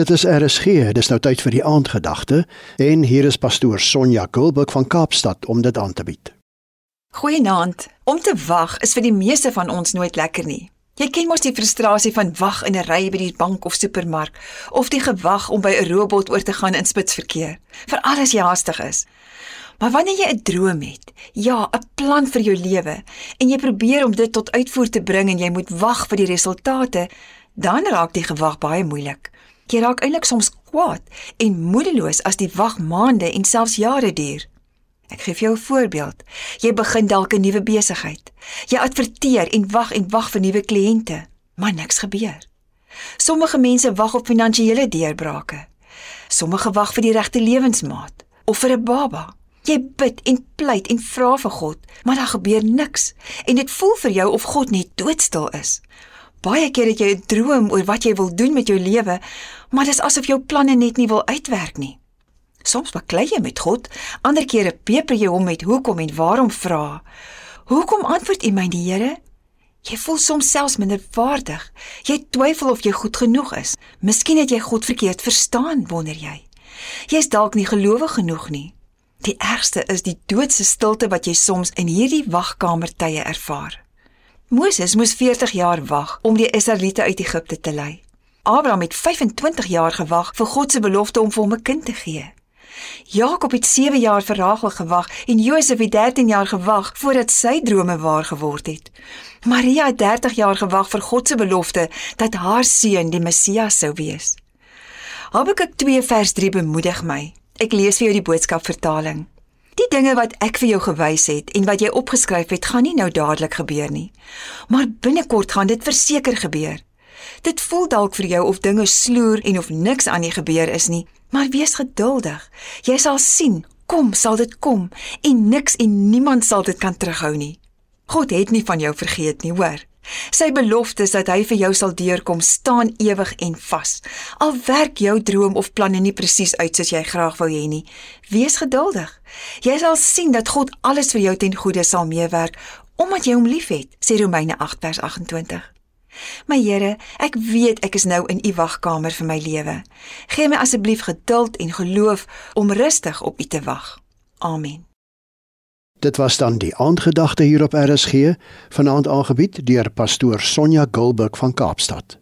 Dit is RSG, dis nou tyd vir die aandgedagte en hier is pastoor Sonja Kulbuk van Kaapstad om dit aan te bied. Goeienaand. Om te wag is vir die meeste van ons nooit lekker nie. Jy ken mos die frustrasie van wag in 'n ry by die bank of supermark of die gewag om by 'n robot oor te gaan in spitsverkeer. Vir alles jy haastig is. Maar wanneer jy 'n droom het, ja, 'n plan vir jou lewe en jy probeer om dit tot uitvoer te bring en jy moet wag vir die resultate, dan raak die gewag baie moeilik. Jy raak eintlik soms kwaad en moedeloos as die wag maande en selfs jare duur. Ek gee vir jou 'n voorbeeld. Jy begin dalk 'n nuwe besigheid. Jy adverteer en wag en wag vir nuwe kliënte, maar niks gebeur. Sommige mense wag op finansiële deurbrake. Sommige wag vir die regte lewensmaat of vir 'n baba. Jy bid en pleit en vra vir God, maar daar gebeur niks en dit voel vir jou of God net doodstil is. Baie keer het jy 'n droom oor wat jy wil doen met jou lewe, maar dis asof jou planne net nie wil uitwerk nie. Soms baklei jy met God, ander kere peper jy hom met hoekom en waarom vra. Hoekom antwoord U my die Here? Jy voel soms selfs minderwaardig. Jy twyfel of jy goed genoeg is. Miskien het jy God verkeerd verstaan, wonder jy. Jy's dalk nie gelowig genoeg nie. Die ergste is die doodse stilte wat jy soms in hierdie wagkamertye ervaar. Moses moes 40 jaar wag om die Israeliete uit Egipte te lei. Abraham het 25 jaar gewag vir God se belofte om vir hom 'n kind te gee. Jakob het 7 jaar vir Rachel gewag en Josef het 13 jaar gewag voordat sy drome waar geword het. Maria het 30 jaar gewag vir God se belofte dat haar seun die Messias sou wees. Habakuk 2 vers 3 bemoedig my. Ek lees vir jou die boodskap vertaling. Die dinge wat ek vir jou gewys het en wat jy opgeskryf het, gaan nie nou dadelik gebeur nie. Maar binnekort gaan dit verseker gebeur. Dit voel dalk vir jou of dinge sloer en of niks aan die gebeur is nie, maar wees geduldig. Jy sal sien, kom sal dit kom en niks en niemand sal dit kan terughou nie. God het nie van jou vergeet nie, hoor. Sy beloftes dat hy vir jou sal deurkom, staan ewig en vas. Al werk jou droom of planne nie presies uit soos jy graag wou hê nie, wees geduldig. Jy sal sien dat God alles vir jou ten goeie sal meewerk omdat jy hom liefhet, sê Romeine 8 vers 28. My Here, ek weet ek is nou in u wagkamer vir my lewe. Gee my asseblief geduld en geloof om rustig op u te wag. Amen. Dit was dan die aandgedagte hier op RSG, vanaand aangebied deur pastoor Sonja Gulburg van Kaapstad.